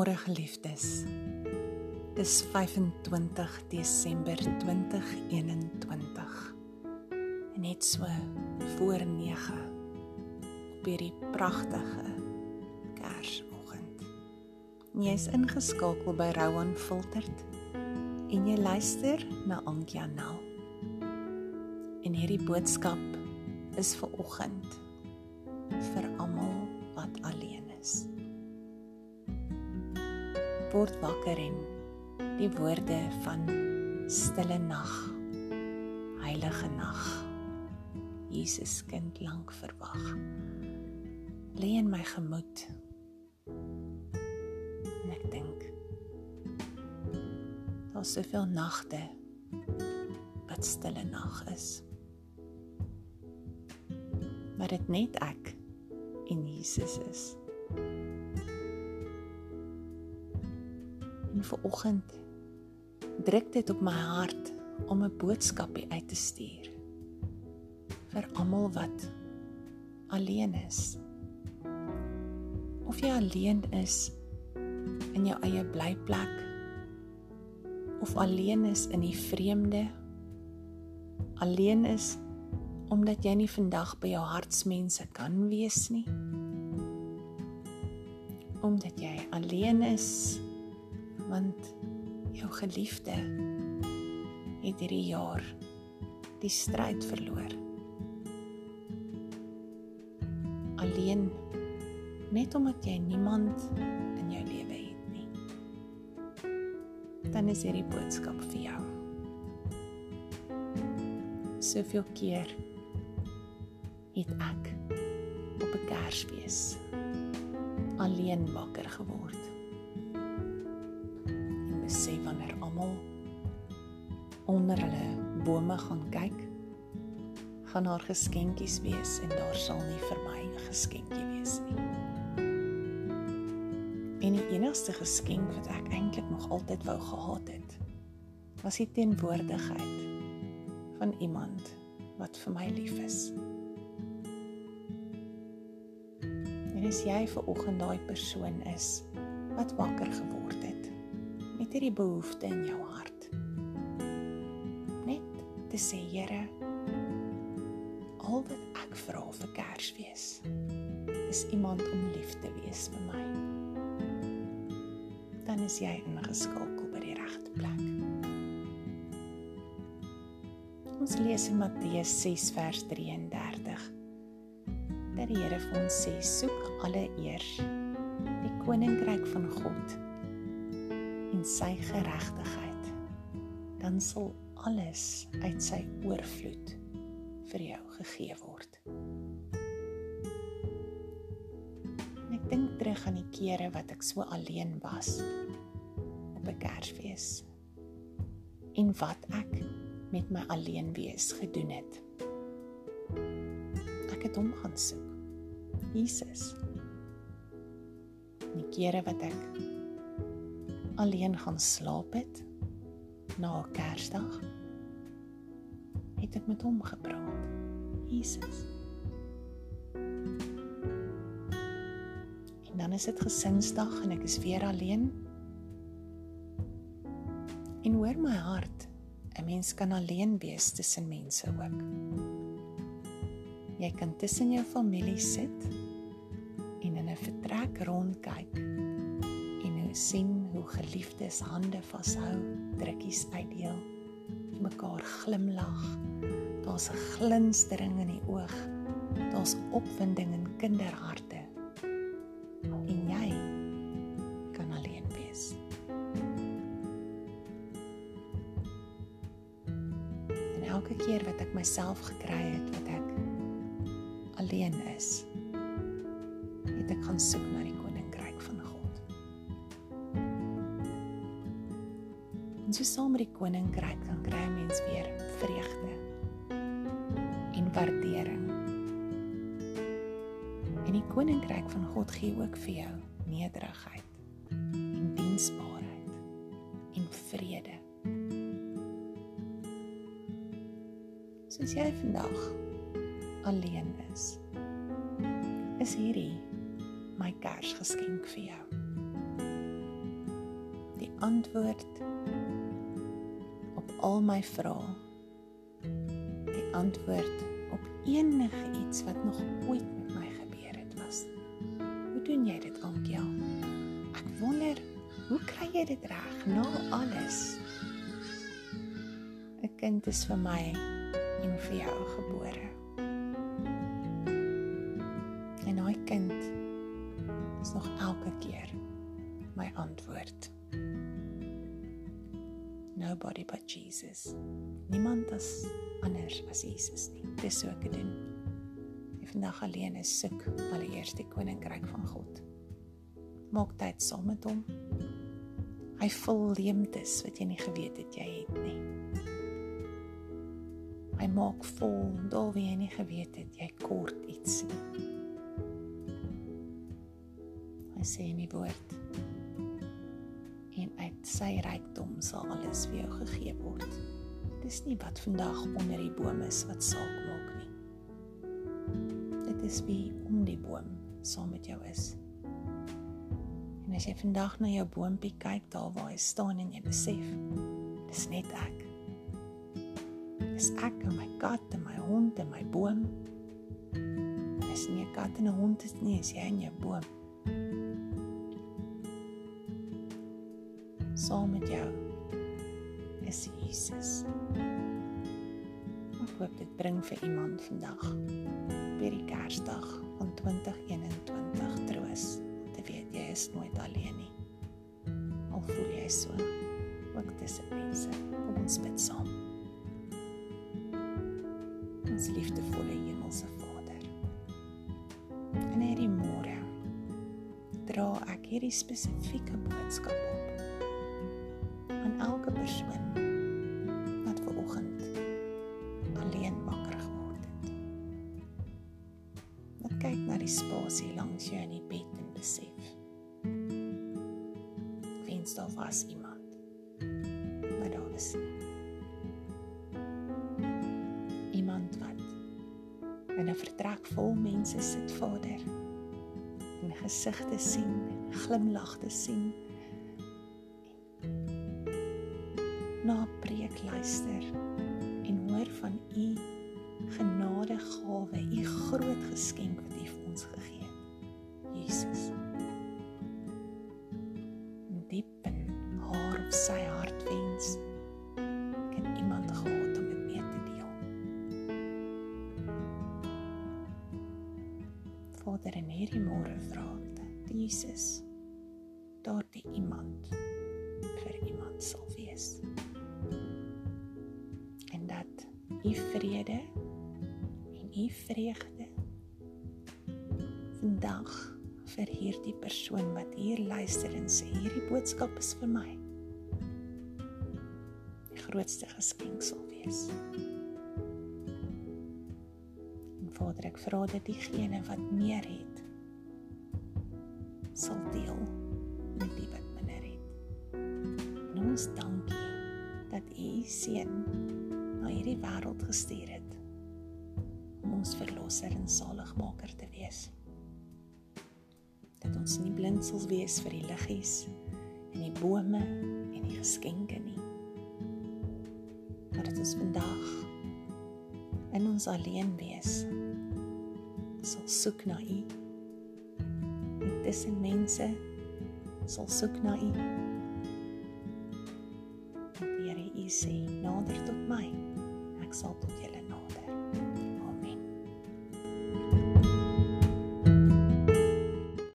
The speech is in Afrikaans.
Goeiemôre geliefdes. Dis 25 Desember 2021. En net so voor 9 op hierdie pragtige Kersoggend. Jy's ingeskakel by Rowan Filterd en jy luister na Ankia Nel. En hierdie boodskap is vir oggend vir word wakker en die woorde van stille nag heilige nag Jesus kind lank verwag lê in my gemoed. En ek dink daar's soveel nagte wat stille nag is maar dit net ek en Jesus is En vir oggend druk dit op my hart om 'n boodskapie uit te stuur vir almal wat alleen is. Of jy alleen is in jou eie blyplek of alleen is in die vreemde. Alleen is omdat jy nie vandag by jou hartsmense kan wees nie. Omdat jy alleen is want jou geliefde het hierdie jaar die stryd verloor. Alleen net omdat jy niemand in jou lewe het nie. Dan is hierdie boodskap vir jou. Soveel keer het ek op 'n Kersfees alleen wakker geword sê wanneer almal onder hulle bome gaan kyk, gaan daar geskenkies wees en daar sal nie vir my 'n geskenkie wees nie. En die enigste geskenk wat ek eintlik nog altyd wou gehad het, was die teenwoordigheid van iemand wat vir my lief is. En as jy ver oggend daai persoon is wat wakker geword het, met hierdie behoefte in jou hart. Net te sê, Here, al wat ek vra vir Kersfees is iemand om lief te wees vir my. Dan is jy ingeskakel by die regte plek. Ons lees in Matteus 6 vers 33. Dat die Here vir ons sê: "Soek alle eers die koninkryk van God." En sy geregtigheid, dan sal alles uit sy oorvloed vir jou gegee word. En ek dink terug aan die kere wat ek so alleen was op 'n Kersfees en wat ek met my alleen wees gedoen het. Ek het hom gaan soek. Jesus. Die kere wat ek alleen gaan slaap het na 'n Kersdag het ek met hom gepraat. Jesus. En dan is dit gesinsdag en ek is weer alleen. En hoor my hart, 'n mens kan alleen wees tussen mense ook. Jy kan tussen jou familie sit en in 'n vertrek rondkyk sien hoe geliefdes hande vashou, drukkies uitdeel, mekaar glimlag. Daar's 'n glinstering in die oog. Daar's opwinding in kinderharte. En jy kan alleen wees. En elke keer wat ek myself gekry het wat ek alleen is, het ek gaan soek na die so saam met die koninkryk dan kry 'n mens weer vreugde en waardering. En die koninkryk van God gee ook vir jou nederigheid en diensbaarheid en vrede. Soos jy vandag alleen is, is hierdie my Kersgeskenk vir jou. antwoord op al my vrae. Die antwoord op enige iets wat nog ooit met my gebeur het was. Hoe doen jy dit, Ankia? Ek wonder, hoe kry jy dit reg na alles? 'n Kind is vir my en vir jou gebore. En daai kind is nog elke keer my antwoord. Nobody but Jesus. Niemand as anders as Jesus nie. Dis so ek doen. Jy vandag alleen is soek allereers die koninkryk van God. Maak tyd saam met hom. Hy vul leemtes wat jy nie geweet het jy het nie. Hy maak vol daar wie jy nie geweet het jy kort iets nie. Hy sê in die woord sy rykdom sal alles vir jou gegee word. Dis nie wat vandag onder die boom is wat saak maak nie. Dit is wie om die boom saam met jou is. En as jy vandag na jou boompie kyk daar waar hy staan en jy besef, dis net ek. Dis ek en my kat en my hond en my boom. Dis nie 'n kat en 'n hond is nie, is jy en jou boom. Saam met jou is Jesus. Ek hoop dit bring vir iemand vandag by die Kersdag van 2021 troos te weet jy is nooit alleen nie. Al voel jy so, ook tussen mense, kom ons bid saam. Ons liefdevolle hemelse Vader. En hierdie môre dra ek hierdie spesifieke boodskap op elke persoon wat ver oggend alleen wakker geword het. Wat kyk na die spasie langs jou in die bed en besef. Wens daar was iemand. Maar daar is nie. Iemand wat in 'n vertrek vol mense sit, Vader. En gesigte sien, glimlagte sien na preek luister en hoor van u genadegawe, u groot geskenk wat u vir ons gegee het. Jesus. Diep in haar of sy hart wens kan iemand gehad om dit mee te deel. Vader en hierdie môre vra dat Jesus daardie u vrede en u vreugde vandag vir hierdie persoon wat hier luister en sê hierdie boodskap is vir my. Die grootste geskenk sal wees. En Vader, ek vra dat diegene wat meer het sal deel met die wat minder het. En ons dankie dat u seën na hierdie wêreld gestuur het om ons verlosser en saligmaker te wees. Dat ons nie blind sal wees vir die liggies en die bome en die geskenke nie. Maar dit is vandag in ons alleen wees sal soek na U. En tussen mense sal soek na U. sê nader tot my ek sal tot julle.